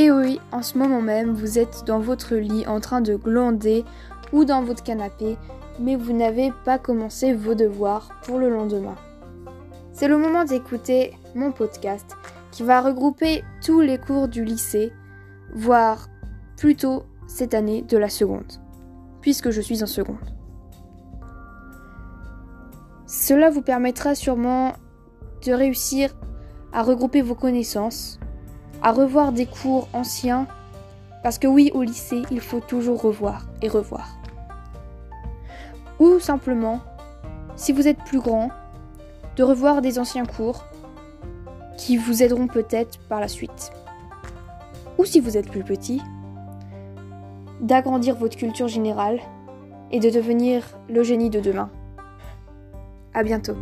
Et oui, en ce moment même, vous êtes dans votre lit en train de glander ou dans votre canapé, mais vous n'avez pas commencé vos devoirs pour le lendemain. C'est le moment d'écouter mon podcast qui va regrouper tous les cours du lycée, voire plutôt cette année de la seconde, puisque je suis en seconde. Cela vous permettra sûrement de réussir à regrouper vos connaissances, à revoir des cours anciens, parce que oui, au lycée, il faut toujours revoir et revoir. Ou simplement, si vous êtes plus grand, de revoir des anciens cours qui vous aideront peut-être par la suite. Ou si vous êtes plus petit, d'agrandir votre culture générale et de devenir le génie de demain. À bientôt.